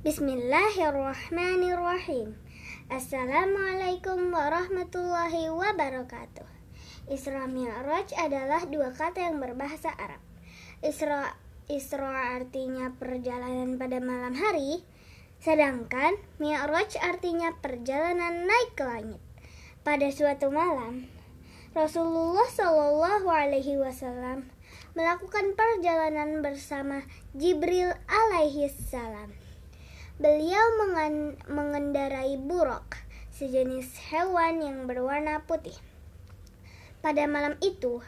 Bismillahirrahmanirrahim. Assalamualaikum warahmatullahi wabarakatuh. Isra Mi'raj adalah dua kata yang berbahasa Arab. Isra Isra artinya perjalanan pada malam hari, sedangkan Mi'raj artinya perjalanan naik ke langit. Pada suatu malam, Rasulullah Shallallahu alaihi wasallam melakukan perjalanan bersama Jibril alaihi salam. Beliau mengendarai buruk, sejenis hewan yang berwarna putih. Pada malam itu,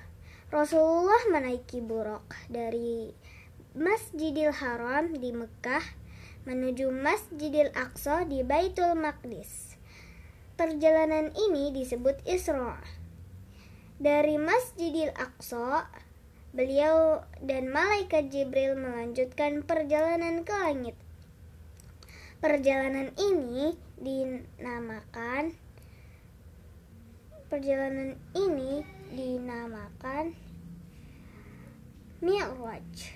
Rasulullah menaiki buruk dari Masjidil Haram di Mekah menuju Masjidil Aqsa di Baitul Maqdis. Perjalanan ini disebut Isra. Dari Masjidil Aqsa, beliau dan malaikat Jibril melanjutkan perjalanan ke langit Perjalanan ini dinamakan perjalanan ini dinamakan Mi'raj.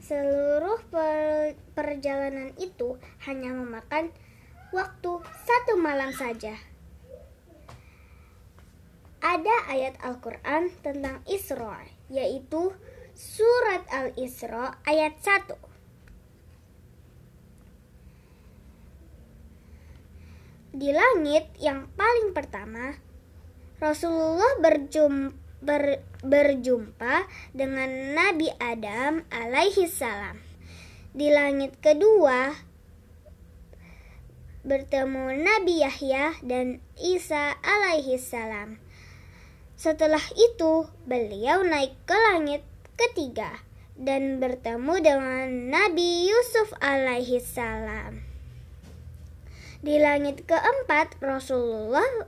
Seluruh per, perjalanan itu hanya memakan waktu satu malam saja. Ada ayat Al-Quran tentang Isra, yaitu Surat Al-Isra ayat 1. Di langit yang paling pertama, Rasulullah berjumpa, ber, berjumpa dengan Nabi Adam alaihi salam. Di langit kedua, bertemu Nabi Yahya dan Isa alaihi salam. Setelah itu, beliau naik ke langit ketiga dan bertemu dengan Nabi Yusuf alaihi salam. Di langit keempat, Rasulullah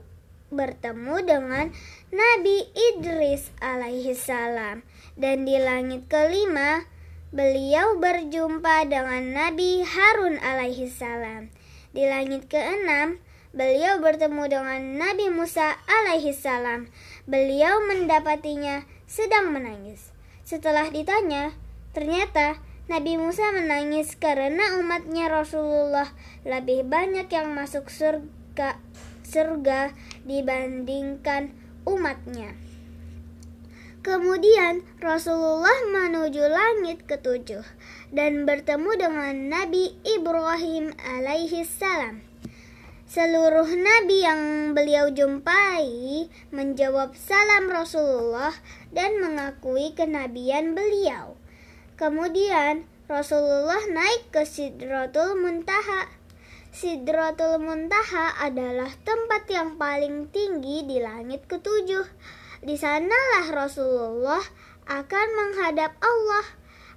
bertemu dengan Nabi Idris alaihi salam. Dan di langit kelima, beliau berjumpa dengan Nabi Harun alaihi salam. Di langit keenam, beliau bertemu dengan Nabi Musa alaihi salam. Beliau mendapatinya sedang menangis. Setelah ditanya, ternyata Nabi Musa menangis karena umatnya Rasulullah lebih banyak yang masuk surga, surga dibandingkan umatnya. Kemudian Rasulullah menuju langit ketujuh dan bertemu dengan Nabi Ibrahim alaihi salam. Seluruh nabi yang beliau jumpai menjawab salam Rasulullah dan mengakui kenabian beliau. Kemudian Rasulullah naik ke Sidratul Muntaha. Sidratul Muntaha adalah tempat yang paling tinggi di langit ketujuh. Di sanalah Rasulullah akan menghadap Allah.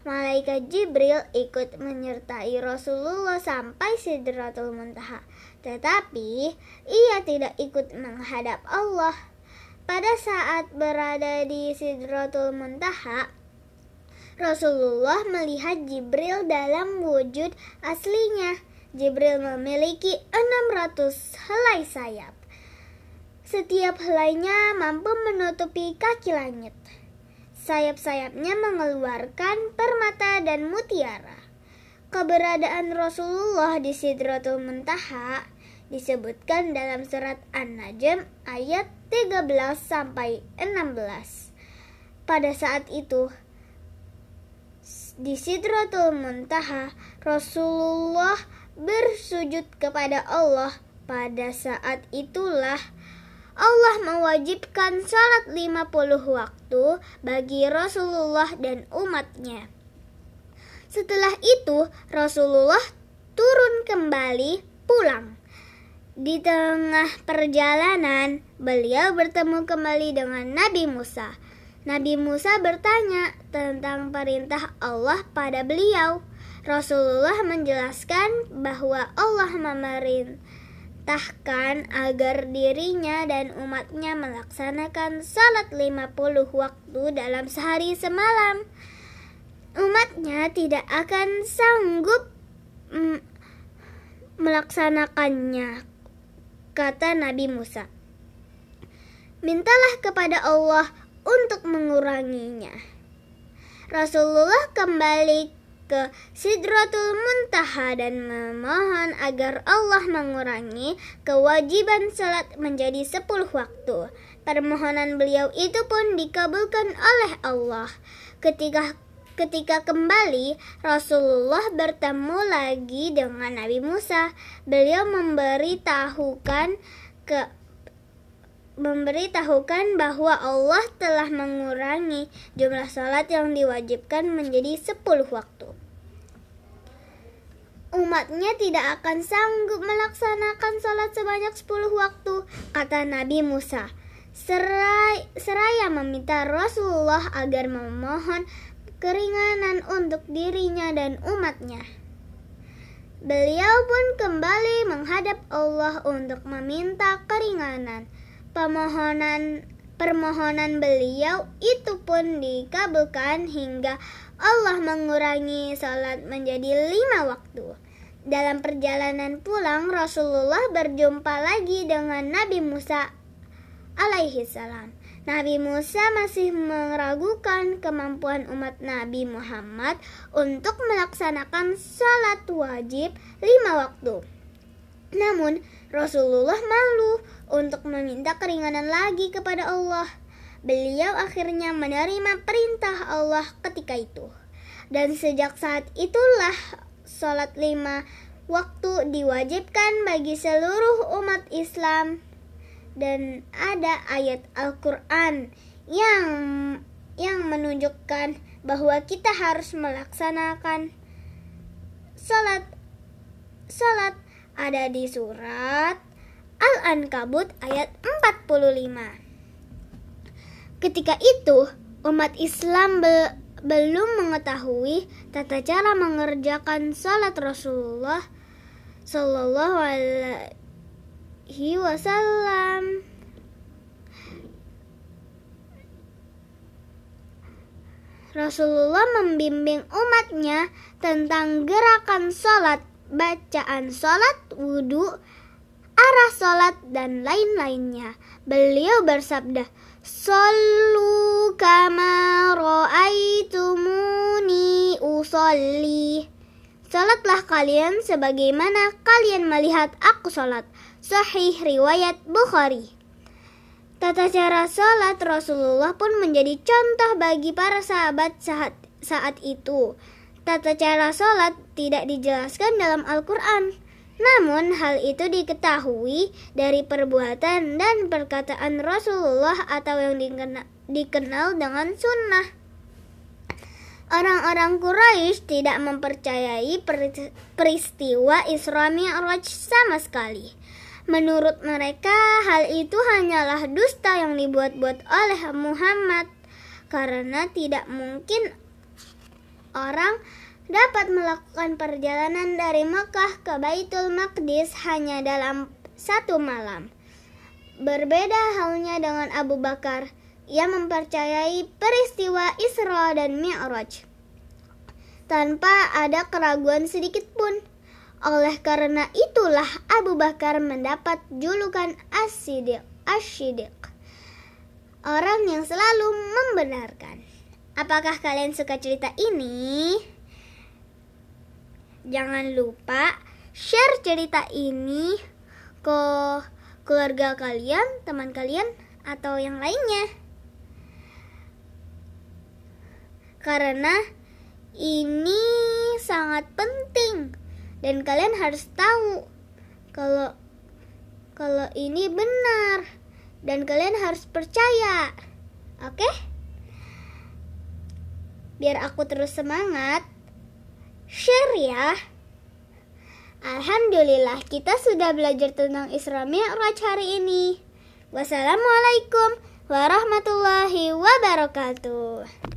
Malaikat Jibril ikut menyertai Rasulullah sampai Sidratul Muntaha. Tetapi ia tidak ikut menghadap Allah. Pada saat berada di Sidratul Muntaha, Rasulullah melihat Jibril dalam wujud aslinya. Jibril memiliki 600 helai sayap. Setiap helainya mampu menutupi kaki langit. Sayap-sayapnya mengeluarkan permata dan mutiara. Keberadaan Rasulullah di Sidratul Muntaha disebutkan dalam surat An-Najm ayat 13 sampai 16. Pada saat itu, di Sidratul Muntaha, Rasulullah bersujud kepada Allah. Pada saat itulah Allah mewajibkan salat 50 waktu bagi Rasulullah dan umatnya. Setelah itu, Rasulullah turun kembali pulang. Di tengah perjalanan, beliau bertemu kembali dengan Nabi Musa. Nabi Musa bertanya tentang perintah Allah pada beliau. Rasulullah menjelaskan bahwa Allah memerintahkan agar dirinya dan umatnya melaksanakan salat 50 waktu dalam sehari semalam. Umatnya tidak akan sanggup melaksanakannya, kata Nabi Musa. Mintalah kepada Allah untuk menguranginya. Rasulullah kembali ke Sidratul Muntaha dan memohon agar Allah mengurangi kewajiban salat menjadi sepuluh waktu. Permohonan beliau itu pun dikabulkan oleh Allah. Ketika Ketika kembali, Rasulullah bertemu lagi dengan Nabi Musa. Beliau memberitahukan ke memberitahukan bahwa Allah telah mengurangi jumlah salat yang diwajibkan menjadi 10 waktu. Umatnya tidak akan sanggup melaksanakan salat sebanyak 10 waktu, kata Nabi Musa. Serai, seraya meminta Rasulullah agar memohon keringanan untuk dirinya dan umatnya. Beliau pun kembali menghadap Allah untuk meminta keringanan permohonan permohonan beliau itu pun dikabulkan hingga Allah mengurangi salat menjadi lima waktu. Dalam perjalanan pulang, Rasulullah berjumpa lagi dengan Nabi Musa alaihi salam. Nabi Musa masih meragukan kemampuan umat Nabi Muhammad untuk melaksanakan salat wajib lima waktu. Namun, Rasulullah malu untuk meminta keringanan lagi kepada Allah. Beliau akhirnya menerima perintah Allah ketika itu. Dan sejak saat itulah sholat lima waktu diwajibkan bagi seluruh umat Islam. Dan ada ayat Al-Quran yang yang menunjukkan bahwa kita harus melaksanakan sholat sholat ada di surat Al-Ankabut ayat 45. Ketika itu, umat Islam be belum mengetahui tata cara mengerjakan salat Rasulullah Sallallahu Alaihi Wasallam. Rasulullah membimbing umatnya tentang gerakan salat bacaan sholat, wudhu, arah sholat, dan lain-lainnya. Beliau bersabda, Sallu kama ra'aitumuni usolli. Salatlah kalian sebagaimana kalian melihat aku salat. Sahih riwayat Bukhari. Tata cara salat Rasulullah pun menjadi contoh bagi para sahabat saat, saat itu. Tata cara sholat tidak dijelaskan dalam Al-Quran. Namun hal itu diketahui dari perbuatan dan perkataan Rasulullah atau yang dikenal dengan sunnah. Orang-orang Quraisy tidak mempercayai peristiwa Isra Mi'raj sama sekali. Menurut mereka, hal itu hanyalah dusta yang dibuat-buat oleh Muhammad karena tidak mungkin orang dapat melakukan perjalanan dari Mekah ke Baitul Maqdis hanya dalam satu malam. Berbeda halnya dengan Abu Bakar, ia mempercayai peristiwa Isra dan Mi'raj tanpa ada keraguan sedikit pun. Oleh karena itulah Abu Bakar mendapat julukan As-Siddiq. Orang yang selalu membenarkan. Apakah kalian suka cerita ini? Jangan lupa share cerita ini ke keluarga kalian, teman kalian, atau yang lainnya. Karena ini sangat penting dan kalian harus tahu kalau kalau ini benar dan kalian harus percaya. Oke? Okay? Biar aku terus semangat. Share ya. Alhamdulillah kita sudah belajar tentang Isra Mi'raj hari ini. Wassalamualaikum warahmatullahi wabarakatuh.